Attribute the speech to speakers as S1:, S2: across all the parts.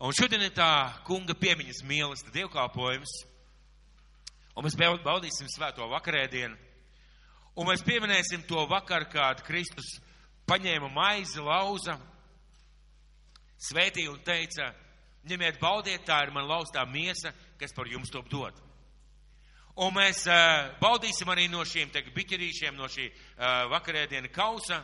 S1: Un šodien ir tā kunga piemiņas mīlestība dievkalpojums, un mēs baudīsim svēto vakarēdienu, un mēs pieminēsim to vakaru, kad Kristus paņēma maizi, lauza, svētīja un teica, ņemiet, baudiet, tā ir man laustā miesa, kas par jums top dot. Un mēs uh, baudīsim arī no šiem biķerīšiem, no šī uh, vakarēdiena kausa.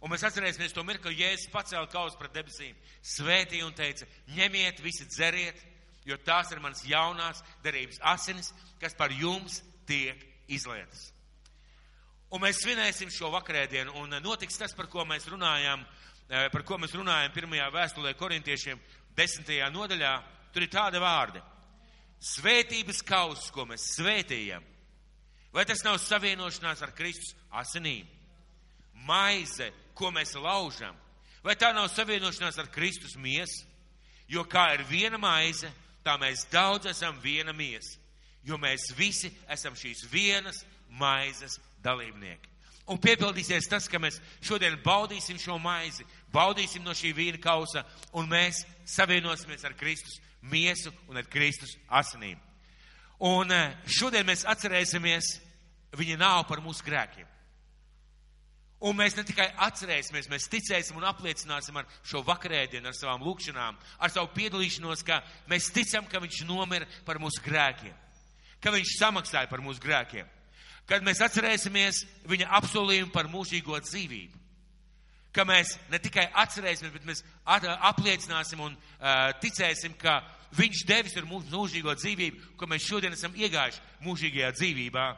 S1: Un mēs atcerēsimies to mirkli, kad Jēzus pacēla kausu pret debesīm, svētīja un teica: ņemiet, visi dzeriet, jo tās ir manas jaunās derības asinis, kas par jums tiek izlietas. Un mēs svinēsim šo vakarēdienu, un notiks tas, par ko mēs runājam, par ko mēs runājam pirmajā vēstulē korintiešiem, desmitajā nodaļā. Tur ir tādi vārdi: Svētības kauss, ko mēs svētījam, vai tas nav savienošanās ar Kristus asinīm? Maize, ko mēs laužam, vai tā nav savienošanās ar Kristus miesu? Jo kā ir viena maize, tā mēs daudz esam viena miesa, jo mēs visi esam šīs vienas maizes dalībnieki. Un piepildīsies tas, ka mēs šodien baudīsim šo maizi, baudīsim no šī vīna kausa, un mēs savienosimies ar Kristus miesu un ar Kristus asinīm. Un eh, šodien mēs atcerēsimies, viņa nav par mūsu grēkiem. Un mēs ne tikai atcerēsimies, mēs ticēsim un apliecināsim ar šo vakarēdienu, ar savām lūkšanām, ar savu piedalīšanos, ka mēs ticam, ka viņš nomira par mūsu grēkiem, ka viņš samaksāja par mūsu grēkiem, kad mēs atcerēsimies viņa apsolījumu par mūžīgo dzīvību, ka mēs ne tikai atcerēsimies, bet mēs apliecināsim un uh, ticēsim, ka viņš devis ar mūsu mūžīgo dzīvību, ko mēs šodien esam iegājuši mūžīgajā dzīvībā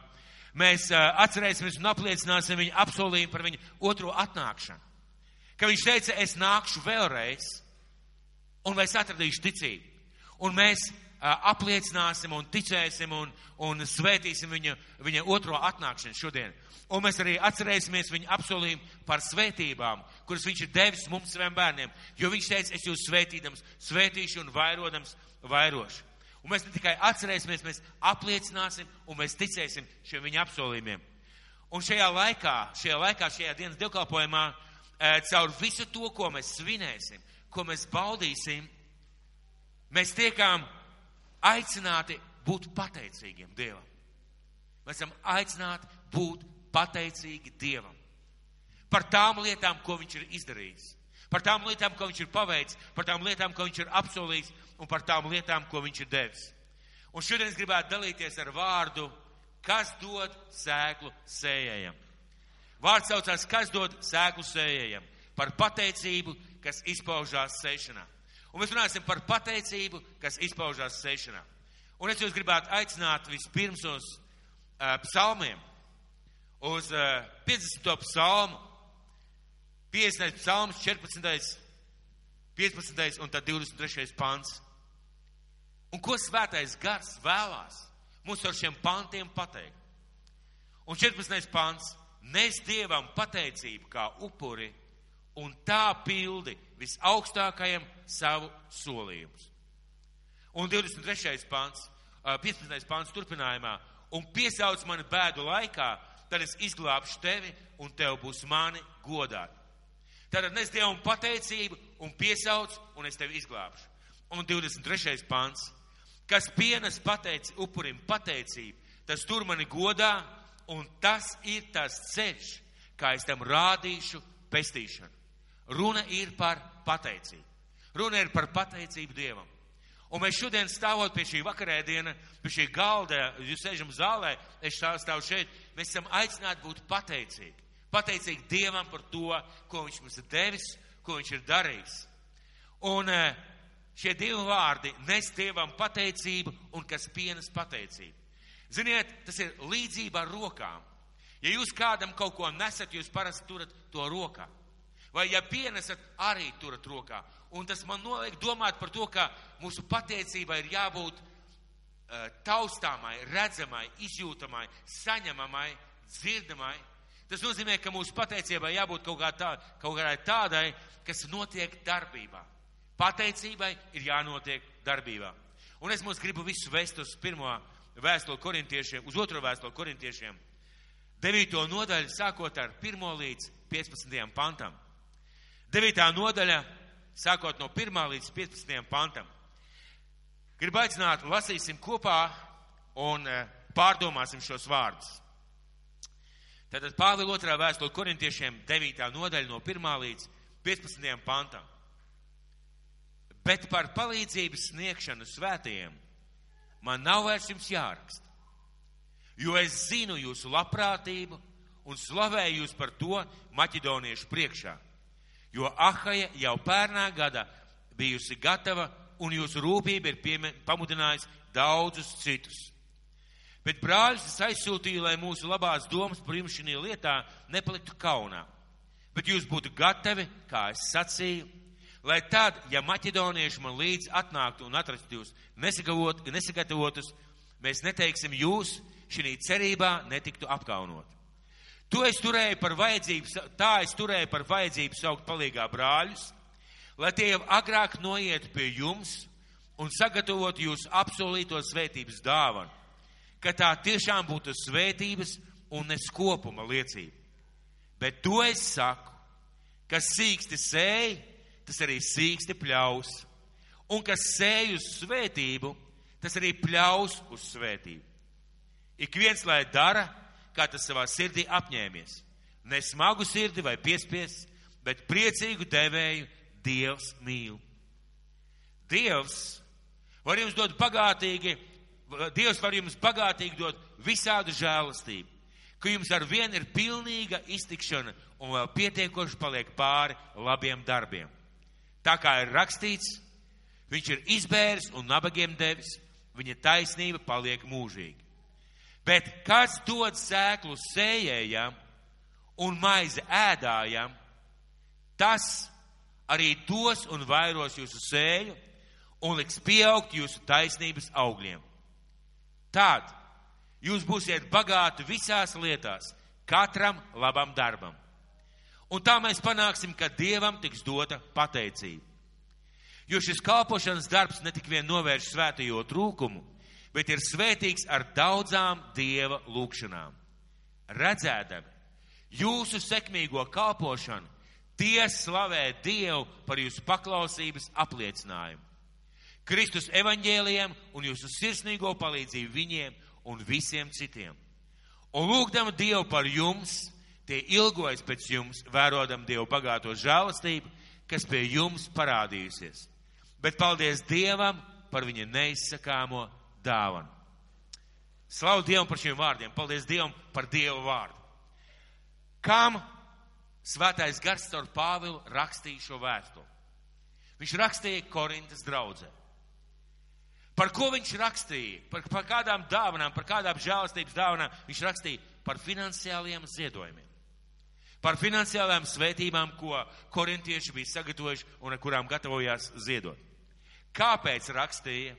S1: mēs atcerēsimies un apliecināsim viņa apsolījumu par viņa otro atnākšanu. Ka viņš teica, es nākšu vēlreiz, un es atradīšu ticību. Un mēs apliecināsim un ticēsim un, un svētīsim viņa, viņa otro atnākšanu šodien. Un mēs arī atcerēsimies viņa apsolījumu par svētībām, kuras viņš ir devis mums saviem bērniem. Jo viņš teica, es jūs svētīdams, svētīšu un vairodams, vairošu. Un mēs ne tikai atcerēsimies, mēs apliecināsim un mēs ticēsim šiem viņa apsolījumiem. Un šajā laikā, šajā laikā, šajā dienas dievkalpojumā, e, caur visu to, ko mēs svinēsim, ko mēs baudīsim, mēs tiekam aicināti būt pateicīgiem Dievam. Mēs esam aicināti būt pateicīgi Dievam par tām lietām, ko Viņš ir izdarījis, par tām lietām, ko Viņš ir paveicis, par tām lietām, ko Viņš ir apsolījis un par tām lietām, ko viņš ir devis. Un šodien es gribētu dalīties ar vārdu, kas dod sēklu sējējam. Vārds saucās, kas dod sēklu sējējam, par pateicību, kas izpaužās sēšanā. Un mēs runāsim par pateicību, kas izpaužās sēšanā. Un es jūs gribētu aicināt vispirms uz uh, psalmiem, uz uh, 50. psalmu, 50. psalms, 14. 15. un tad 23. pants. Un ko svētais gars vēlās mums ar šiem pantiem pateikt? Un 14. pants. Nes Dievam pateicību kā upuri un tā pildi visaugstākajam savu solījumus. Un 23. pants, 15. pants turpinājumā. Un piesauc mani bēdu laikā, tad es izglābšu tevi un tev būs mani godāt. Tātad nes Dievam pateicību un piesauc un es tevi izglābšu. Un 23. pants kas pienes pateic, upurim pateicību, tas tur mani godā, un tas ir tas ceļš, kā es tam rādīšu pestīšanu. Runa ir par pateicību. Runa ir par pateicību Dievam. Un mēs šodien stāvot pie šī vakarēdiena, pie šī galda, jūs sēžam zālē, es stāvu šeit, mēs esam aicināti būt pateicīgi. Pateicīgi Dievam par to, ko Viņš mums ir devis, ko Viņš ir darījis. Un uh, Šie divi vārdi nes Dievam pateicību un kas pienes pateicību. Ziniet, tas ir līdzība ar rokām. Ja jūs kādam kaut ko nesat, jūs parasti turat to rokā. Vai ja pienesat, arī turat rokā. Un tas man noliek domāt par to, ka mūsu pateicībai ir jābūt uh, taustāmai, redzamai, izjūtamai, saņemamai, dzirdamai. Tas nozīmē, ka mūsu pateicībai jābūt kaut, kā tā, kaut kādai tādai, kas notiek darbībā. Pateicībai ir jānotiek darbībā. Un es mums gribu visu vest uz pirmo vēstuli korintiešiem, uz otro vēstuli korintiešiem. 9. nodaļa sākot ar 1 līdz 15. pantam. 9. nodaļa sākot no 1 līdz 15. pantam. Gribu aicināt, lasīsim kopā un eh, pārdomāsim šos vārdus. Tātad Pāvila otrā vēstule korintiešiem 9. nodaļa no 1. līdz 15. pantam. Bet par palīdzības sniegšanu svētajiem man nav vairs jums jāraksta, jo es zinu jūsu labprātību un slavēju jūs par to maķedoniešu priekšā, jo Ahaja jau pērnā gada bijusi gatava un jūsu rūpība ir pamudinājusi daudzus citus. Bet brāļus es aizsūtīju, lai mūsu labās domas par jums šī lietā nepaliktu kaunā. Bet jūs būtu gatavi, kā es sacīju, lai tad, ja maķedonieši man līdz atnāktu un atrastu jūs nesagatavotus, mēs neteiksim jūs šī cerībā netiktu apkaunot. To es turēju par vajadzību, tā es turēju par vajadzību saukt palīgā brāļus, lai tie jau agrāk noietu pie jums un sagatavotu jūsu apsolīto svētības dāvanu ka tā tiešām būtu svētības un neskopuma liecība. Bet to es saku, kas sīksti sēj, tas arī sīksti pļaus, un kas sēj uz svētību, tas arī pļaus uz svētību. Ik viens lai dara, kā tas savā sirdī apņēmies. Ne smagu sirdi vai piespies, bet priecīgu devēju Dievs mīl. Dievs var jums dot bagātīgi Dievs var jums bagātīgi dot visādu žēlastību, ka jums ar vienu ir pilnīga iztikšana un vēl pietiekoši paliek pāri labiem darbiem. Tā kā ir rakstīts, viņš ir izbēris un nabagiem devis, viņa taisnība paliek mūžīgi. Bet kas dod sēklu sējējam un maizi ēdājam, tas arī dos un vairos jūsu sēju un liks pieaugt jūsu taisnības augļiem. Tad jūs būsiet bagāti visās lietās, katram labam darbam. Un tā mēs panāksim, ka Dievam tiks dota pateicība. Jo šis kalpošanas darbs ne tik vien novērš svētījo trūkumu, bet ir svētīgs ar daudzām Dieva lūgšanām. Redzēdami jūsu sekmīgo kalpošanu, tie slavē Dievu par jūsu paklausības apliecinājumu. Kristus evaņģēliem un jūsu sirsnīgo palīdzību viņiem un visiem citiem. Un lūgdam Dievu par jums, tie ilgojas pēc jums, vērodam Dievu bagāto žēlastību, kas pie jums parādījusies. Bet paldies Dievam par viņa neizsakāmo dāvanu. Slavu Dievam par šiem vārdiem, paldies Dievam par Dievu vārdu. Kam svētais gars caur Pāvilu rakstīja šo vēstuli? Viņš rakstīja Korintas draudzē. Par ko viņš rakstīja? Par, par kādām dāvanām, par kādām žēlastības dāvanām viņš rakstīja? Par finansiāliem ziedojumiem. Par finansiālām svētībām, ko korintieši bija sagatavojuši un ar kurām gatavojās ziedot. Kāpēc rakstīja?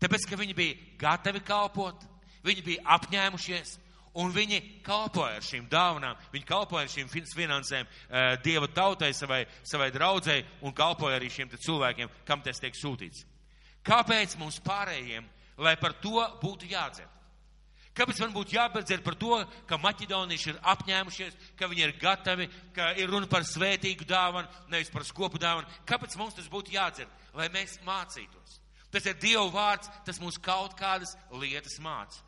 S1: Tāpēc, ka viņi bija gatavi kalpot, viņi bija apņēmušies, un viņi kalpoja ar šīm dāvanām, viņi kalpoja ar šīm finansēm uh, Dieva tautai, savai, savai draudzēji, un kalpoja arī šiem cilvēkiem, kam tas tiek sūtīts. Kāpēc mums pārējiem, lai par to būtu jādzer? Kāpēc man būtu jābedzer par to, ka maķedonieši ir apņēmušies, ka viņi ir gatavi, ka ir runa par svētīgu dāvanu, nevis par skopu dāvanu? Kāpēc mums tas būtu jādzer? Lai mēs mācītos. Tas ir Dieva vārds, tas mūs kaut kādas lietas māca.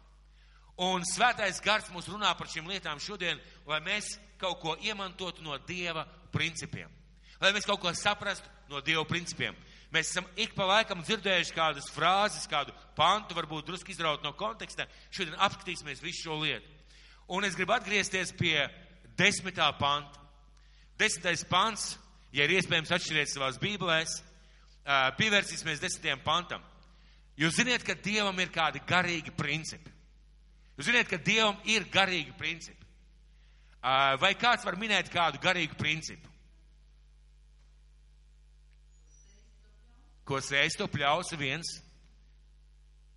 S1: Un svētais gars mums runā par šīm lietām šodien, lai mēs kaut ko iemantotu no Dieva principiem. Lai mēs kaut ko saprastu no Dieva principiem. Mēs esam ik pa laikam dzirdējuši kādas frāzes, kādu pantu, varbūt drusku izraut no konteksta. Šodien apskatīsimies visu šo lietu. Un es gribu atgriezties pie desmitā panta. Desmitais pants, ja ir iespējams atšķiriet savās bībelēs, pievērsīsimies desmitajam pantam. Jūs ziniet, ka Dievam ir kādi garīgi principi. Jūs ziniet, ka Dievam ir garīgi principi. Vai kāds var minēt kādu garīgu principu? Ko sēž to pļausi viens?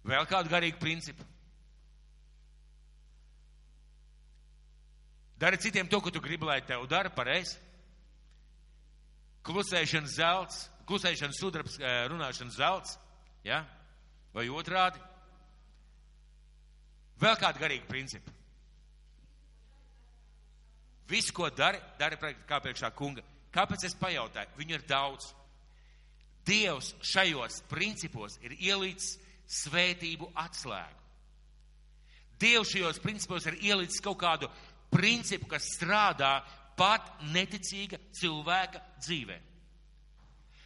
S1: Vēl kādu garīgu principu? Dari citiem to, ko tu gribi, lai tev dara pareizi. Klusēšana zelts, klusēšana sudrabs, eh, runāšana zelts, ja? vai otrādi. Vēl kādu garīgu principu. Visu, ko dari, dari kā priekšā kunga. Kāpēc es pajautāju? Viņu ir daudz. Dievs šajos principos ir ielicis svētību atslēgu. Dievs šajos principos ir ielicis kaut kādu principu, kas strādā pat neticīga cilvēka dzīvē.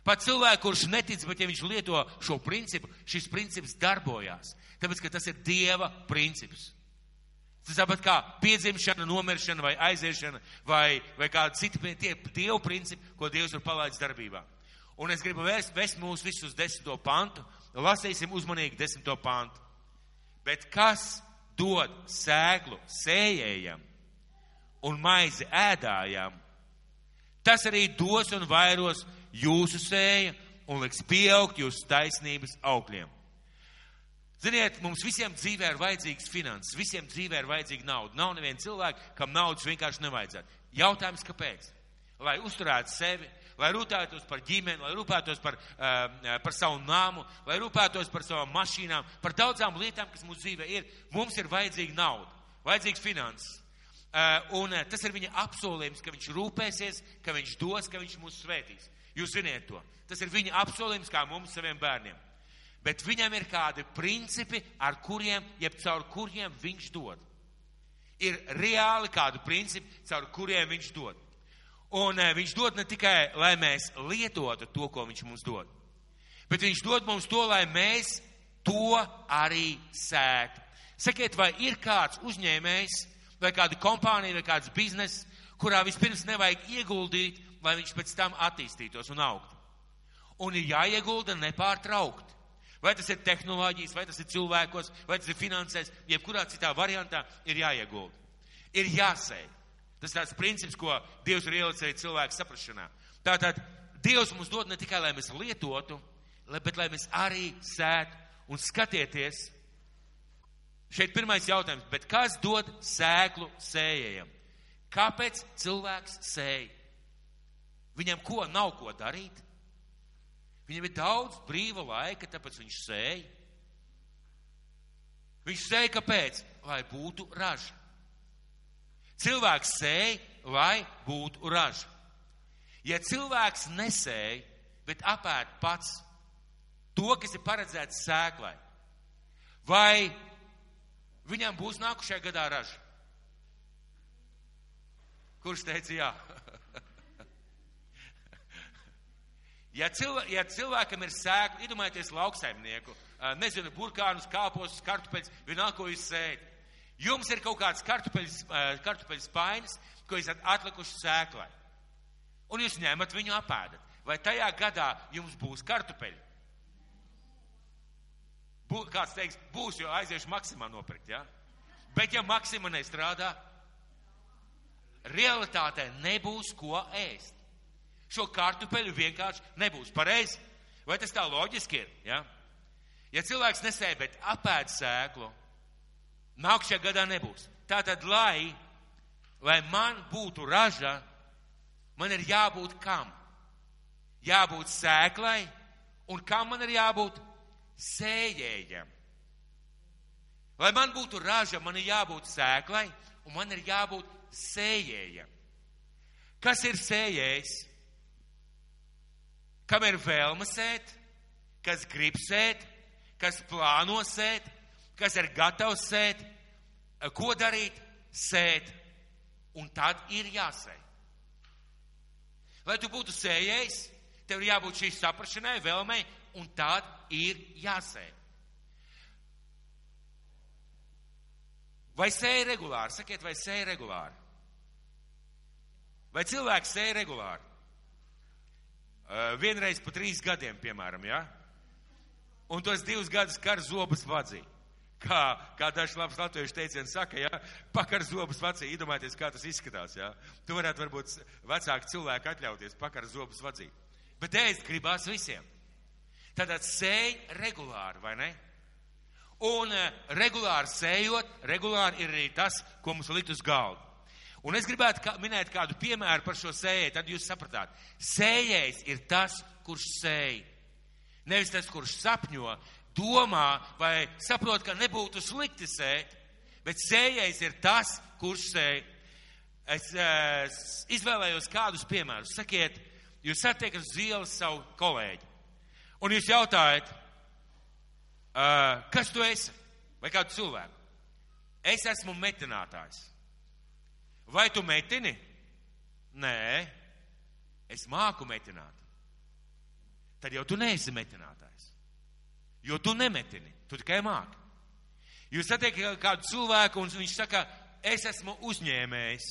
S1: Pat cilvēku, kurš netic, bet ja viņš lieto šo principu, šis princips darbojās. Tāpēc, ka tas ir Dieva princips. Tas tāpat kā piedzimšana, nomiršana vai aiziešana vai, vai kāda cita tie Dieva principi, ko Dievs ir palaidis darbībā. Un es gribu vērst, vest mūs visus uz desmito pantu. Lasīsim uzmanīgi desmito pantu. Bet kas dod sēklu sējējam un maizi ēdājam, tas arī dos un vairos jūsu sēja un liks pieaugt jūsu taisnības augļiem. Ziniet, mums visiem dzīvē ir vajadzīgs finanses, visiem dzīvē ir vajadzīga nauda. Nav neviena cilvēka, kam naudas vienkārši nevajadzētu. Jautājums, kāpēc? Lai uzturētu sevi, lai rūpētos par ģimeni, lai rūpētos par, uh, par savu nāmu, lai rūpētos par savām mašīnām, par daudzām lietām, kas mūsu dzīvē ir. Mums ir vajadzīga nauda, vajadzīgs finanses. Uh, un uh, tas ir viņa apsolījums, ka viņš rūpēsies, ka viņš dos, ka viņš mūs svētīs. Jūs ziniet to. Tas ir viņa apsolījums kā mums, saviem bērniem. Bet viņam ir kādi principi, ar kuriem, jeb caur kuriem viņš dod. Ir reāli kādi principi, caur kuriem viņš dod. Un uh, viņš dod ne tikai, lai mēs lietotu to, ko viņš mums dod, bet viņš dod mums to, lai mēs to arī sētu. Sakiet, vai ir kāds uzņēmējs, vai kāda kompānija, vai kāds bizness, kurā vispirms nevajag ieguldīt, lai viņš pēc tam attīstītos un augtu. Un ir jāiegulda nepārtraukti. Vai tas ir tehnoloģijas, vai tas ir cilvēkos, vai tas ir finansēs, jebkurā citā variantā ir jāiegulda. Ir jāsēj. Tas tāds princips, ko Dievs ir ielicis arī cilvēku saprašanā. Tātad Dievs mums dod ne tikai, lai mēs lietotu, bet lai mēs arī sētu un skatieties. Šeit pirmais jautājums, bet kas dod sēklu sējējam? Kāpēc cilvēks sēja? Viņam ko nav ko darīt? Viņam ir daudz brīva laika, tāpēc viņš sēja. Viņš sēja kāpēc? Lai būtu raža. Cilvēks sēja, lai būtu raža. Ja cilvēks nesēja, bet apēd pats to, kas ir paredzēts sēklai, vai viņam būs nākušajā gadā raža? Kurš teica jā? Ja, cilvē, ja cilvēkam ir sēkla, iedomājieties lauksaimnieku, nezinu, burkānus, kāpos, kartupeļus, vienalga, ko jūs sējat. Jums ir kaut kāds kartupeļs, kartupeļs spainis, ko esat atlikuši sēklai. Un jūs ņemat viņu apēdat. Vai tajā gadā jums būs kartupeļi? Bū, kāds teiks, būs, jo aiziešu maksimā nopirkt, ja? Bet ja maksimā nestrādā, realitātē nebūs ko ēst šo kartupeļu vienkārši nebūs. Pareizi? Vai tas tā loģiski ir? Ja, ja cilvēks nesēja, bet apēd sēklu, nākamajā gadā nebūs. Tātad, lai, lai man būtu raža, man ir jābūt kam? Jābūt sēklai, un kam man ir jābūt? Sējējam. Lai man būtu raža, man ir jābūt sēklai, un man ir jābūt sējējam. Kas ir sējējs? kam ir vēlme sēt, kas grib sēt, kas plāno sēt, kas ir gatavs sēt, ko darīt, sēt, un tad ir jāsēj. Lai tu būtu sējējis, tev ir jābūt šīs saprašanai, vēlmei, un tad ir jāsēj. Vai sēja regulāri? Sakiet, vai sēja regulāri? Vai cilvēks sēja regulāri? Uh, vienreiz pa trīs gadiem, piemēram, ja? Un tos divus gadus kar zobus vadzī. Kā, kā dažs labs latviešu teiciens saka, ja, pakar zobus vacī, iedomājieties, kā tas izskatās, ja. Tu varētu varbūt vecāki cilvēki atļauties pakar zobus vadzīt. Bet ēst gribās visiem. Tātad sēj regulāri, vai ne? Un uh, regulāri sējot, regulāri ir arī tas, ko mums likt uz galda. Un es gribētu kā, minēt kādu piemēru par šo sējēju, tad jūs sapratāt. Sējējs ir tas, kurš sēj. Nevis tas, kurš sapņo, domā vai saprot, ka nebūtu slikti sēt, bet sējējs ir tas, kurš sēj. Es, es izvēlējos kādus piemērus. Sakiet, jūs satiekat uz ielas savu kolēģi. Un jūs jautājat, uh, kas tu esi? Vai kādu cilvēku? Es esmu metinātājs. Vai tu metini? Nē, es māku metināt. Tad jau tu neesi metinātājs. Jo tu nemetini, tu tikai māki. Jūs satiekat kādu cilvēku, un viņš saka, es esmu uzņēmējs.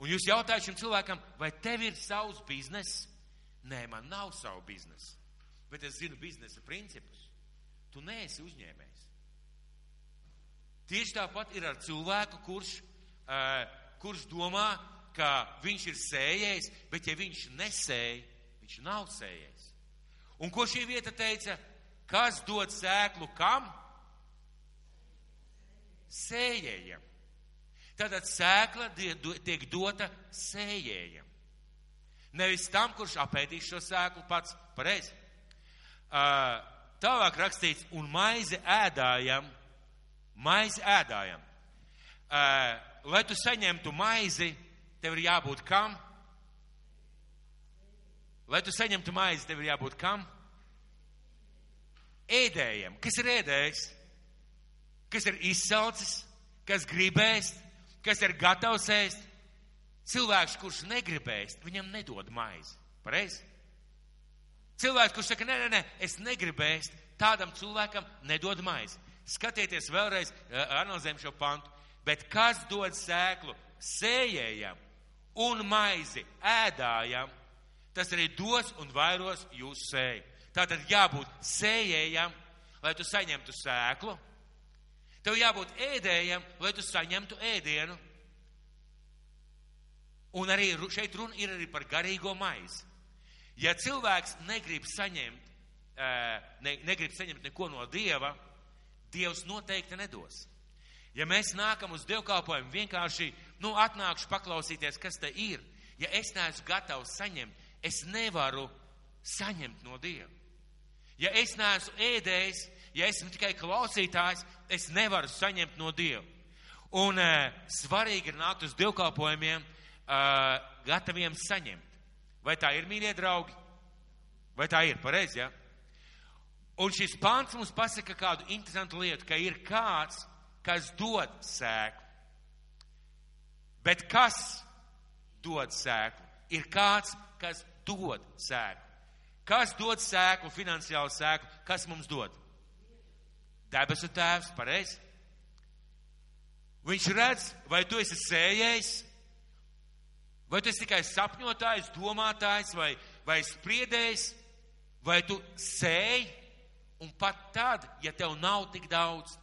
S1: Un jūs jautājat šim cilvēkam, vai tev ir savs bizness? Nē, man nav savu biznesu. Bet es zinu biznesa principus. Tu neesi uzņēmējs. Tieši tāpat ir ar cilvēku, kurš, uh, kurš domā, ka viņš ir sējējis, bet ja viņš nesēja, viņš nav sējējis. Un ko šī vieta teica? Kas dod sēklu kam? Sējējam. Tātad sēkla tiek dota sējējam. Nevis tam, kurš apēdīs šo sēklu pats pareizi. Uh, tālāk rakstīts, un maizi ēdājam, maizi ēdājam. Uh, lai tu saņemtu maizi, tev ir jābūt kam? Lai tu saņemtu maizi, tev ir jābūt kam? Ēdējam. Kas ir ēdējs? Kas ir izsalcis? Kas gribēs? Kas ir gatavs ēst? Cilvēks, kurš negribēs, viņam nedod maizi. Pareizi? Cilvēks, kurš saka, nē, nē, nē, es negribēs, tādam cilvēkam nedod maizi. Skatieties vēlreiz, analizējam šo pantu. Bet kas dod sēklu sējējam un maizi ēdājam, tas arī dos un vairos jūsu sēju. Tātad jābūt sējējam, lai tu saņemtu sēklu. Tev jābūt ēdējam, lai tu saņemtu ēdienu. Un arī šeit runa ir arī par garīgo maizi. Ja cilvēks negrib saņemt, ne, negrib saņemt neko no Dieva, Dievs noteikti nedos. Ja mēs nākam uz dievkalpojumu, vienkārši, nu, atnākšu paklausīties, kas te ir. Ja es neesmu gatavs saņemt, es nevaru saņemt no Dieva. Ja es neesmu ēdējis, ja esmu tikai klausītājs, es nevaru saņemt no Dieva. Un uh, svarīgi ir nākt uz dievkalpojumiem, uh, gataviem saņemt. Vai tā ir, mīļie draugi? Vai tā ir pareizi, ja? Un šis pāns mums pasaka kādu interesantu lietu, ka ir kāds, kas dod sēklu. Bet kas dod sēklu? Ir kāds, kas dod sēklu. Kas dod sēklu, finansiālu sēklu? Kas mums dod? Debesu tēvs, pareizi. Viņš redz, vai tu esi sējējis, vai tu esi tikai sapņotājs, domātājs vai, vai spriedējs, vai tu sēji, un pat tad, ja tev nav tik daudz,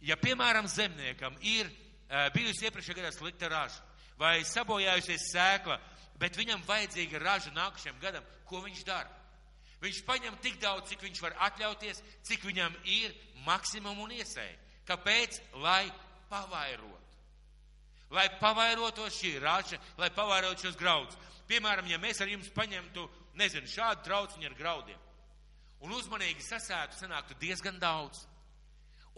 S1: Ja, piemēram, zemniekam ir uh, bijusi iepriekšējā gadā slikta raža vai sabojājusies sēkla, bet viņam vajadzīga raža nākamajam gadam, ko viņš dara? Viņš paņem tik daudz, cik viņš var atļauties, cik viņam ir maksimum un iesēja. Kāpēc? Lai pavairotu. Lai pavairotos šī raža, lai pavairotu šos graudus. Piemēram, ja mēs ar jums paņemtu, nezinu, šādu trauciņu ar graudiem un uzmanīgi sasētu, sanāktu diezgan daudz.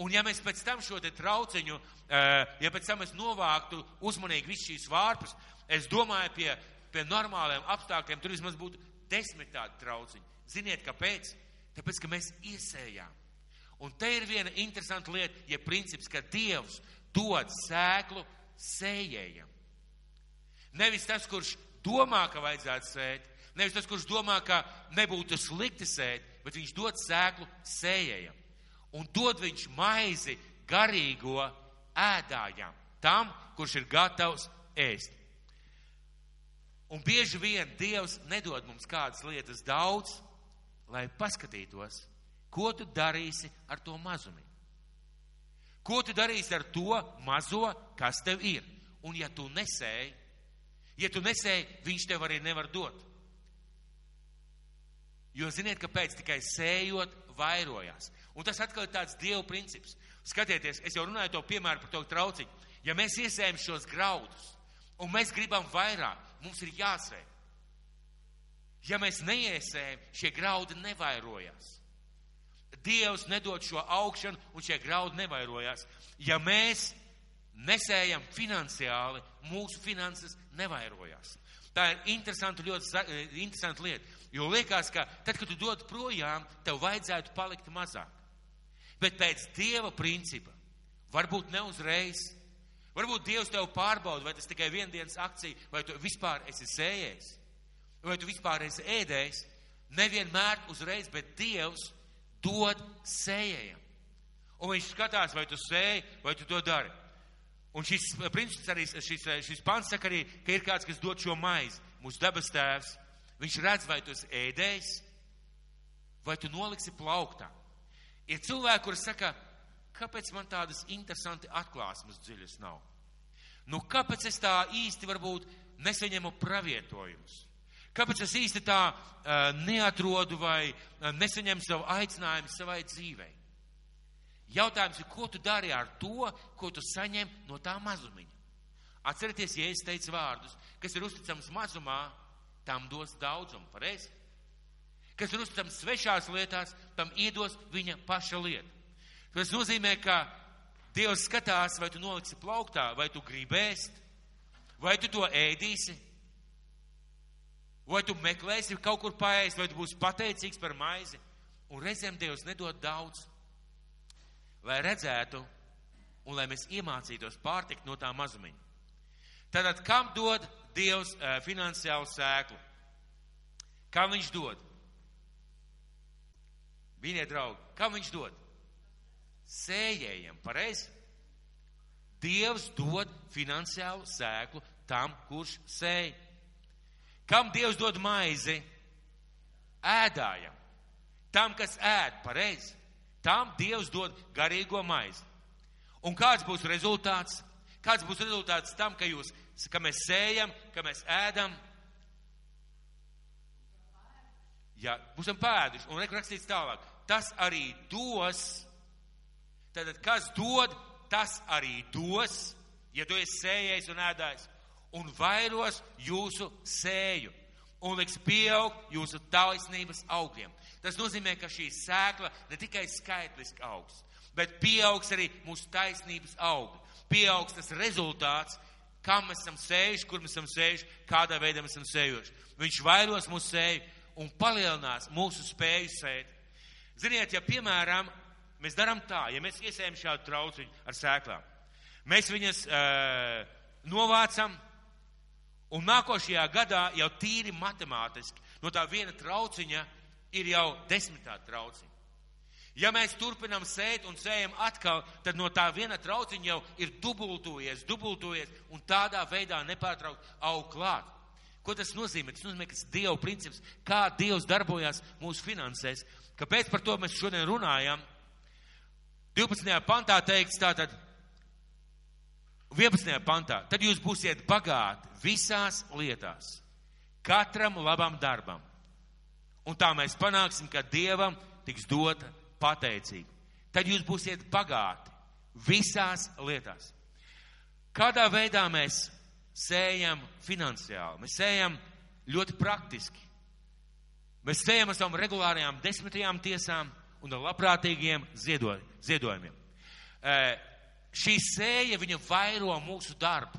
S1: Un ja mēs pēc tam šo te trauciņu, eh, ja pēc tam mēs novāktu uzmanīgi visu šīs vārpus, es domāju, pie, pie normāliem apstākļiem tur vismaz būtu desmit tādi trauciņi. Ziniet, kāpēc? Tāpēc, ka mēs iesējām. Un te ir viena interesanta lieta, ja princips, ka Dievs dod sēklu sējējam. Nevis tas, kurš domā, ka vajadzētu sēt, nevis tas, kurš domā, ka nebūtu slikti sēt, bet viņš dod sēklu sējējam un dod viņš maizi garīgo ēdājām, tam, kurš ir gatavs ēst. Un bieži vien Dievs nedod mums kādas lietas daudz, lai paskatītos, ko tu darīsi ar to mazumu. Ko tu darīsi ar to mazo, kas tev ir? Un ja tu nesēji, ja tu nesēji, viņš tev arī nevar dot. Jo ziniet, kāpēc tikai sējot vairojās. Un tas atkal ir tāds dievu princips. Skatieties, es jau runāju to piemēru par to trauciņu. Ja mēs iesējam šos graudus, un mēs gribam vairāk, mums ir jāsēj. Ja mēs neiesējam, šie graudi nevairojās. Dievs nedod šo augšanu, un šie graudi nevairojās. Ja mēs nesējam finansiāli, mūsu finanses nevairojās. Tā ir interesanta, ļoti eh, interesanta lieta. Jo liekas, ka tad, kad tu dod projām, tev vajadzētu palikt mazāk. Bet pēc Dieva principa, varbūt ne uzreiz, varbūt Dievs tev pārbauda, vai tas tikai viendienas akcija, vai tu vispār esi sējējis, vai tu vispār esi ēdējis. Nevienmēr uzreiz, bet Dievs dod sējējiem. Un viņš skatās, vai tu sēji, vai tu to dari. Un šis princips arī, šis, šis pants saka arī, ka ir kāds, kas dod šo maizi. Mūsu dabas tēvs, viņš redz, vai tu esi ēdējis, vai tu noliksi plauktā. Ir cilvēki, kuri saka, kāpēc man tādas interesanti atklāsmes dziļas nav? Nu, kāpēc es tā īsti varbūt nesaņemu pravietojumus? Kāpēc es īsti tā uh, neatrodu vai uh, nesaņemu savu aicinājumu savai dzīvei? Jautājums ir, ko tu dari ar to, ko tu saņem no tā mazumiņa? Atcerieties, ja es teicu vārdus, kas ir uzticams mazumā, tam dos daudzumu, pareizi? Kas ir uzticams svešās lietās, tam iedos viņa paša lieta. Tas nozīmē, ka Dievs skatās, vai tu noliksi plauktā, vai tu gribēsi, vai tu to ēdīsi, vai tu meklēsi kaut kur paēst, vai tu būsi pateicīgs par maizi. Un reizēm Dievs nedod daudz lai redzētu un lai mēs iemācītos pārtikt no tā mazumiņa. Tātad, kam dod Dievs uh, finansiālu sēklu? Kam viņš dod? Viņa draugi, kam viņš dod? Sējējiem, pareizi? Dievs dod finansiālu sēklu tam, kurš sēj. Kam Dievs dod maizi? Ēdājam. Tam, kas ēd, pareizi? Tam Dievs dod garīgo maizi. Un kāds būs rezultāts? Kāds būs rezultāts tam, ka, jūs, ka mēs sējam, ka mēs ēdam? Jā, būsim pēduši. Un rakstīts tālāk. Tas arī dos. Tātad, kas dod, tas arī dos, ja tu esi sējējis un ēdājis. Un vairos jūsu sēju. Un liks pieaugt jūsu taisnības augļiem. Tas nozīmē, ka šī sēkla ne tikai skaitliski augs, bet pieaugs arī mūsu taisnības augļi. Pieaugs tas rezultāts, kam mēs esam sējuši, kur mēs esam sējuši, kādā veidā mēs esam sējuši. Viņš vairos mūsu sēju un palielinās mūsu spēju sēt. Ziniet, ja piemēram mēs darām tā, ja mēs iesējam šādu trauciņu ar sēklām, mēs viņas uh, novācam un nākošajā gadā jau tīri matemātiski no tā viena trauciņa ir jau desmitā trauciņa. Ja mēs turpinām sēt un sējam atkal, tad no tā viena trauciņa jau ir dubultojies, dubultojies un tādā veidā nepārtraukt aug klāt. Ko tas nozīmē? Tas nozīmē, ka tas Dieva princips, kā Dievs darbojās mūsu finansēs. Kāpēc par to mēs šodien runājam? 12. pantā teikts tātad, 11. pantā, tad jūs būsiet bagāti visās lietās, katram labam darbam Un tā mēs panāksim, ka Dievam tiks dota pateicība. Tad jūs būsiet bagāti visās lietās. Kādā veidā mēs sējam finansiāli? Mēs sējam ļoti praktiski. Mēs sējam ar savām regulārajām desmitajām tiesām un ar labprātīgiem ziedojumiem. Šī sēja, viņa vairo mūsu darbu.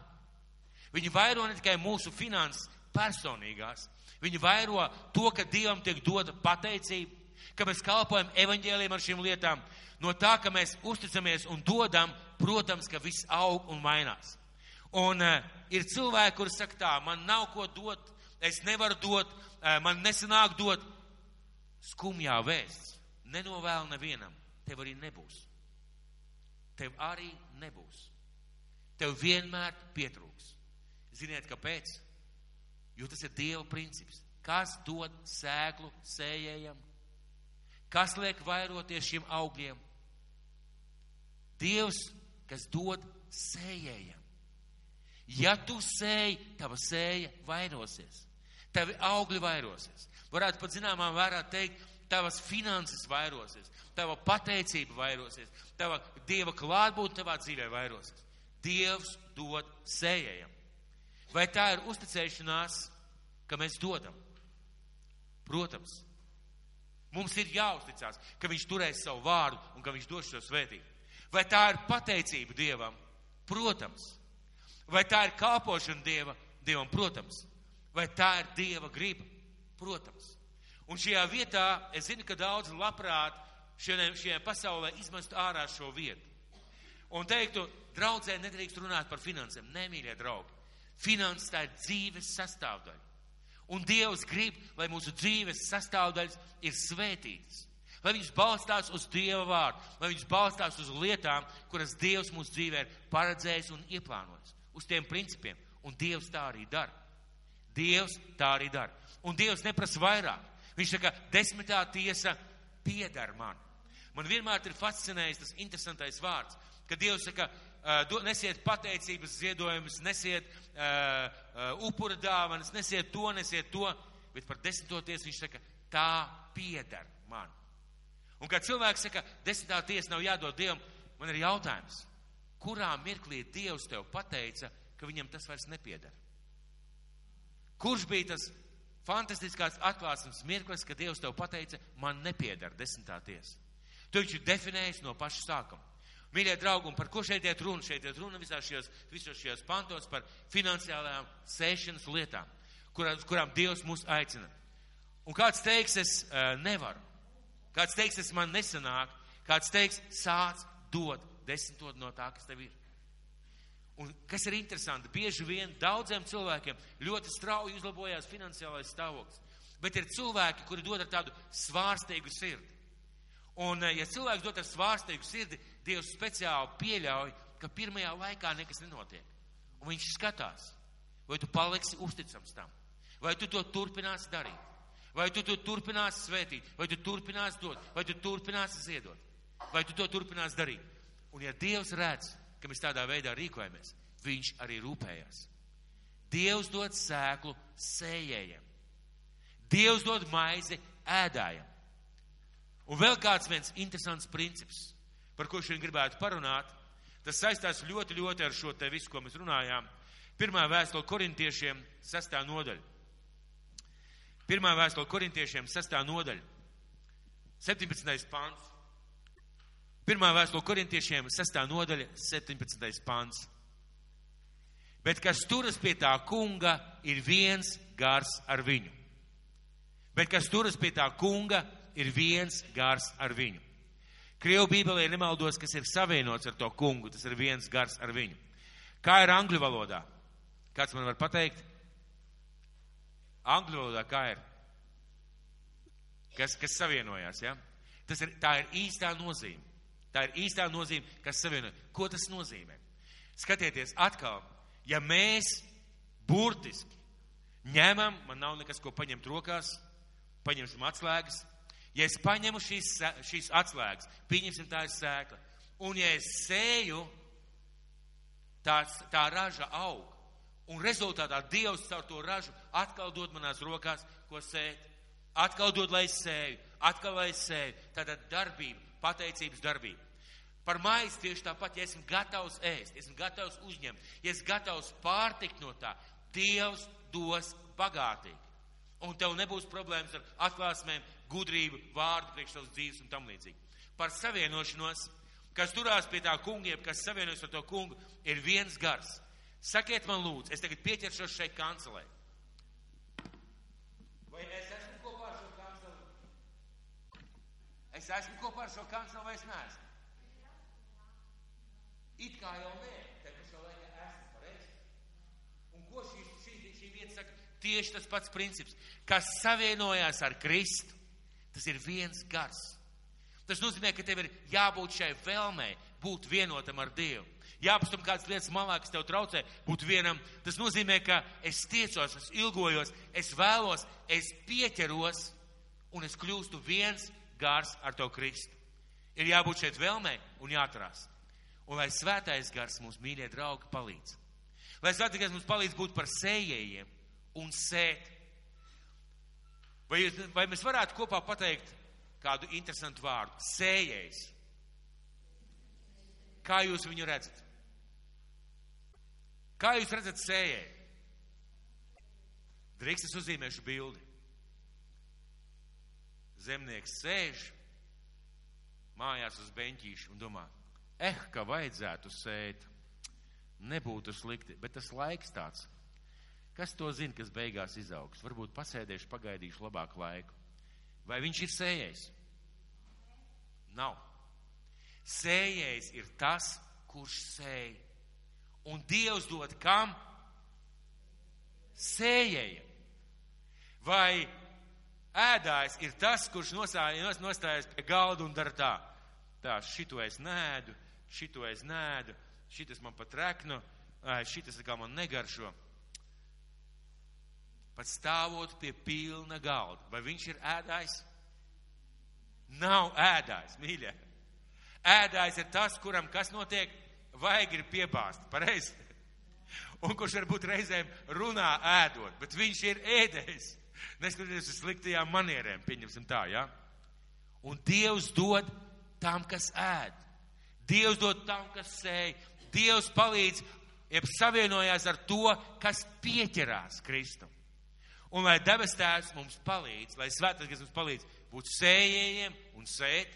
S1: Viņa vairo ne tikai mūsu finanses personīgās, Viņi vairo to, ka Dievam tiek dota pateicība, ka mēs kalpojam evaņģēliem ar šīm lietām. No tā, ka mēs uzticamies un dodam, protams, ka viss aug un mainās. Un uh, ir cilvēki, kuri saka tā, man nav ko dot, es nevaru dot, uh, man nesanāk dot. Skumjā vēsts nenovēl nevienam, tev arī nebūs. Tev arī nebūs. Tev vienmēr pietrūks. Ziniet, kāpēc? Jo tas ir Dieva princips. Kas dod sēklu sējējam? Kas liek vairoties šiem augļiem? Dievs, kas dod sējējam. Ja tu sēji, tava sēja vairosies. Tavi augļi vairosies. Varētu pat zināmā vērā teikt, tavas finanses vairosies, tava pateicība vairosies, tava Dieva klātbūtne tavā dzīvē vairosies. Dievs dod sējējam. Vai tā ir uzticēšanās, ka mēs dodam? Protams. Mums ir jāuzticās, ka viņš turēs savu vārdu un ka viņš dos šo svētību. Vai tā ir pateicība Dievam? Protams. Vai tā ir kāpošana Dieva, Dievam? Protams. Vai tā ir Dieva griba? Protams. Un šajā vietā es zinu, ka daudz labprāt šajā, šajā pasaulē izmestu ārā šo vietu. Un teiktu, draudzē nedrīkst runāt par finansēm. Nemīļie draugi. Finanses tā ir dzīves sastāvdaļa. Un Dievs grib, lai mūsu dzīves sastāvdaļas ir svētītas. Lai viņas balstās uz Dieva vārdu, lai viņas balstās uz lietām, kuras Dievs mūsu dzīvē ir paredzējis un ieplānojis. Uz tiem principiem. Un Dievs tā arī dara. Dievs tā arī dara. Un Dievs neprasa vairāk. Viņš saka, desmitā tiesa piedara man. Man vienmēr ir fascinējis tas interesantais vārds, ka Dievs saka, nesiet pateicības ziedojumus, nesiet uh, upura dāvanas, nesiet to, nesiet to, bet par desmito tiesu viņš saka, tā piedara man. Un kad cilvēks saka, desmitā tiesa nav jādod Dievam, man ir jautājums, kurā mirklī Dievs tev pateica, ka viņam tas vairs nepiedara? Kurš bija tas fantastiskās atklāsmes mirklis, kad Dievs tev pateica, man nepiedara desmitā tiesa? Tu viņš ir definējis no paša sākuma. Mīļie draugi, un par ko šeit iet runa? Šeit iet runa visās šajos, visos šajos pantos par finansiālajām sēšanas lietām, kurām, kurām Dievs mūs aicina. Un kāds teiks, es uh, nevaru. Kāds teiks, es man nesanāk. Kāds teiks, sāc dot desmitot no tā, kas tev ir. Un kas ir interesanti, bieži vien daudziem cilvēkiem ļoti strauji uzlabojās finansiālais stāvoklis. Bet ir cilvēki, kuri dod ar tādu svārstīgu sirdi. Un, ja cilvēks dod ar svārstīgu sirdi, Dievs speciāli pieļauj, ka pirmajā laikā nekas nenotiek. Un viņš skatās, vai tu paliksi uzticams tam, vai tu to turpināsi darīt, vai tu to turpināsi svētīt, vai tu turpināsi dot, vai tu turpināsi ziedot, vai tu to turpināsi darīt. Un ja Dievs redz, ka mēs tādā veidā rīkojamies, viņš arī rūpējas. Dievs dod sēklu sējējiem. Dievs dod maizi ēdājiem. Un vēl kāds viens interesants princips, par ko šodien gribētu parunāt, tas saistās ļoti, ļoti ar šo te visu, ko mēs runājām. Pirmā vēstule korintiešiem, sastā nodaļa. Pirmā vēstule korintiešiem, sastā nodaļa. 17. pāns. Pirmā vēstule korintiešiem, sastā nodaļa, 17. pāns. Bet kas turas pie tā kunga, ir viens gars ar viņu. Bet kas turas pie tā kunga, ir viens gars ar viņu. Krievu bībelē nemaldos, kas ir savienots ar to kungu, tas ir viens gars ar viņu. Kā ir angļu valodā? Kāds man var pateikt? Angļu valodā kā ir? Kas, kas savienojās, ja? Tas ir, tā ir īstā nozīme. Tā ir īstā nozīme, kas savienojas. Ko tas nozīmē? Skatieties, atkal, ja mēs burtiski ņemam, man nav nekas, ko paņemt rokās, paņemsim atslēgas, Ja es paņemu šīs, šīs atslēgas, pieņemsim tā ir sēkla, un ja es sēju, tā, tā raža aug, un rezultātā Dievs caur to ražu atkal dod manās rokās, ko sēt, atkal dod, lai es sēju, atkal lai es sēju, tātad darbība, pateicības darbība. Par maizi tieši tāpat, ja esmu gatavs ēst, esmu gatavs uzņemt, ja esmu gatavs pārtikt no tā, Dievs dos bagātīgi. Un tev nebūs problēmas ar atklāsmēm, gudrību, vārdu priekš savas dzīves un tam līdzīgi. Par savienošanos, kas turās pie tā kungiem, kas savienojas ar to kungu, ir viens gars. Sakiet man lūdzu, es tagad pieķeršos šeit kancelē. Vai es esmu kopā ar šo kancelu? Es esmu kopā ar šo kancelu vai es neesmu? It kā jau nē, te pašā laikā esmu pareizi. Un ko šī, šī, šī vieta saka? Tieši tas pats princips, kas savienojās ar Kristu Tas ir viens gars. Tas nozīmē, ka tev ir jābūt šai vēlmei, būt vienotam ar Dievu. Jāpastum kādas lietas malā, kas tev traucē, būt vienam. Tas nozīmē, ka es tiecos, es ilgojos, es vēlos, es pieķeros un es kļūstu viens gars ar to Kristu. Ir jābūt šeit vēlmei un jāturās. Un lai svētais gars mums, mīļie draugi, palīdz. Lai svētais gars mums palīdz būt par sējējiem un sēt Vai, vai mēs varētu kopā pateikt kādu interesantu vārdu? Sējējs. Kā jūs viņu redzat? Kā jūs redzat sējēju? Drīkst es uzzīmēšu bildi. Zemnieks sēž mājās uz beņķīša un domā, eh, ka vajadzētu sēt. Nebūtu slikti, bet tas laiks tāds. Kas to zina, kas beigās izaugs? Varbūt pasēdēšu, pagaidīšu labāku laiku. Vai viņš ir sējējis? Nav. Sējējs ir tas, kurš sēj. Un Dievs dod kam? Sējējiem. Vai ēdājs ir tas, kurš nostājas pie galda un dara tā? Tā, šito es nēdu, šito es nēdu, šitas man pat reknu, šitas kā man negaršo. Pat stāvot pie pilna galda. Vai viņš ir ēdājs? Nav ēdājs, mīļie. Ēdājs ir tas, kuram kas notiek, vajag ir piebāzt, pareizi. Un kurš varbūt reizēm runā ēdot, bet viņš ir ēdējis. Neskatoties uz sliktajām manierēm, pieņemsim tā, jā. Ja? Un Dievs dod tam, kas ēd. Dievs dod tam, kas sēj. Dievs palīdz, jeb savienojās ar to, kas pieķerās Kristum. Un lai debes tēvs mums palīdz, lai svētais, kas mums palīdz būt sējējiem un sēt,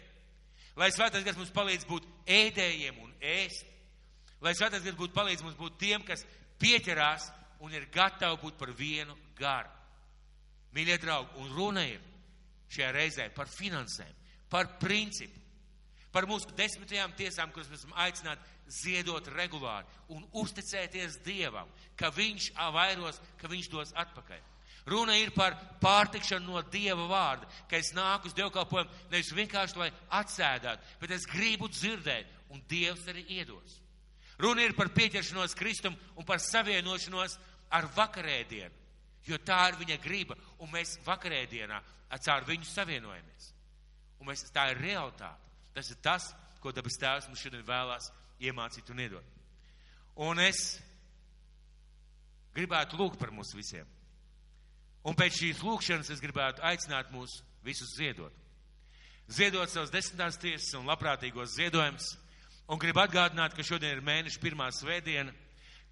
S1: lai svētais, kas mums palīdz būt ēdējiem un ēst, lai svētais, kas būtu palīdz mums būt tiem, kas pieķerās un ir gatavi būt par vienu garu. Mīļie draugi, un runa ir šajā reizē par finansēm, par principu, par mūsu desmitajām tiesām, kuras mēs esam aicināti ziedot regulāri un uzticēties Dievam, ka Viņš vairos, ka Viņš dos atpakaļ. Runa ir par pārtikšanu no Dieva vārda, ka es nāku uz dievkalpojumu nevis vienkārši, lai atsēdētu, bet es gribu dzirdēt, un Dievs arī iedos. Runa ir par pieķeršanos Kristum un par savienošanos ar vakarēdienu, jo tā ir viņa griba, un mēs vakarēdienā caur viņu savienojamies. Un mēs, tā ir realitāte. Tas ir tas, ko dabas tēvs mums šodien vēlās iemācīt un iedot. Un es gribētu lūgt par mums visiem. Un pēc šīs lūkšanas es gribētu aicināt mūs visus ziedot. Ziedot savus desmitās tiesas un labprātīgos ziedojumus. Un gribu atgādināt, ka šodien ir mēneša pirmā svētdiena,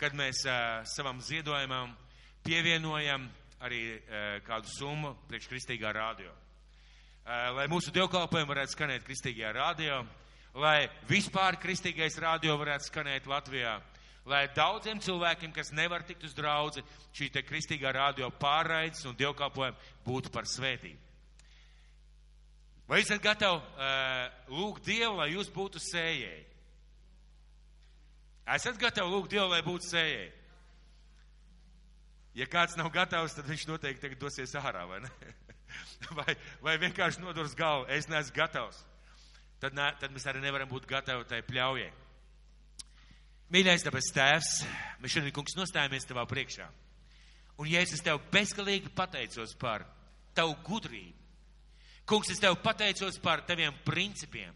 S1: kad mēs uh, savam ziedojumam pievienojam arī uh, kādu summu priekš kristīgā rādio. Uh, lai mūsu dievkalpojumi varētu skanēt kristīgajā rādio, lai vispār kristīgais rādio varētu skanēt Latvijā lai daudziem cilvēkiem, kas nevar tikt uz draudzi, šī te kristīgā radio pārraides un dievkalpojumi būtu par svētību. Vai esat gatavi uh, lūgt Dievu, lai jūs būtu sējēji? Esat gatavi lūgt Dievu, lai būtu sējēji? Ja kāds nav gatavs, tad viņš noteikti tagad dosies ārā, vai ne? vai, vai vienkārši nodurs galvu, es neesmu gatavs. Tad, ne, tad mēs arī nevaram būt gatavi tai pļaujai. Mīļais, tāpēc tēvs, mēs šodien, kungs, nostājamies tavā priekšā. Un, ja es tev bezgalīgi pateicos par tavu gudrību, kungs, es tev pateicos par taviem principiem.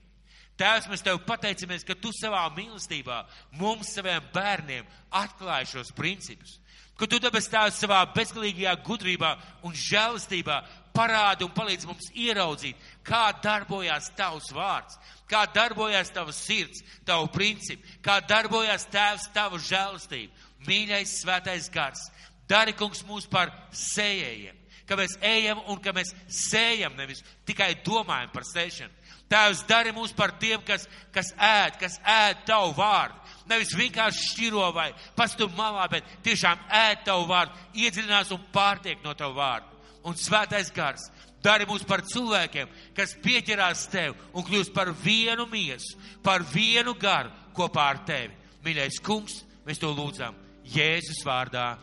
S1: Tēvs, mēs tev pateicamies, ka tu savā mīlestībā mums, saviem bērniem, atklāji šos principus. Ka tu dabas tēvs savā bezgalīgajā gudrībā un žēlastībā parādi un palīdz mums ieraudzīt, kā darbojās tavs vārds, kā darbojās tava sirds, tavu principu, kā darbojās tēvs tavu žēlastību. Mīļais svētais gars, dari kungs mūs par sējējiem, ka mēs ejam un ka mēs sējam, nevis tikai domājam par sēšanu. Tēvs, dari mūs par tiem, kas, kas ēd, kas ēd tavu vārdu. Nevis vienkārši šķiro vai pastum malā, bet tiešām ēd tavu vārdu, iedziļinās un pārtiek no tavu vārdu. Un svētais gars, Dari mūs par cilvēkiem, kas pieķerās tev un kļūst par vienu miesu, par vienu garu kopā ar tevi. Mīļais kungs, mēs to lūdzam Jēzus vārdā.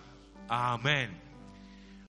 S1: Āmen!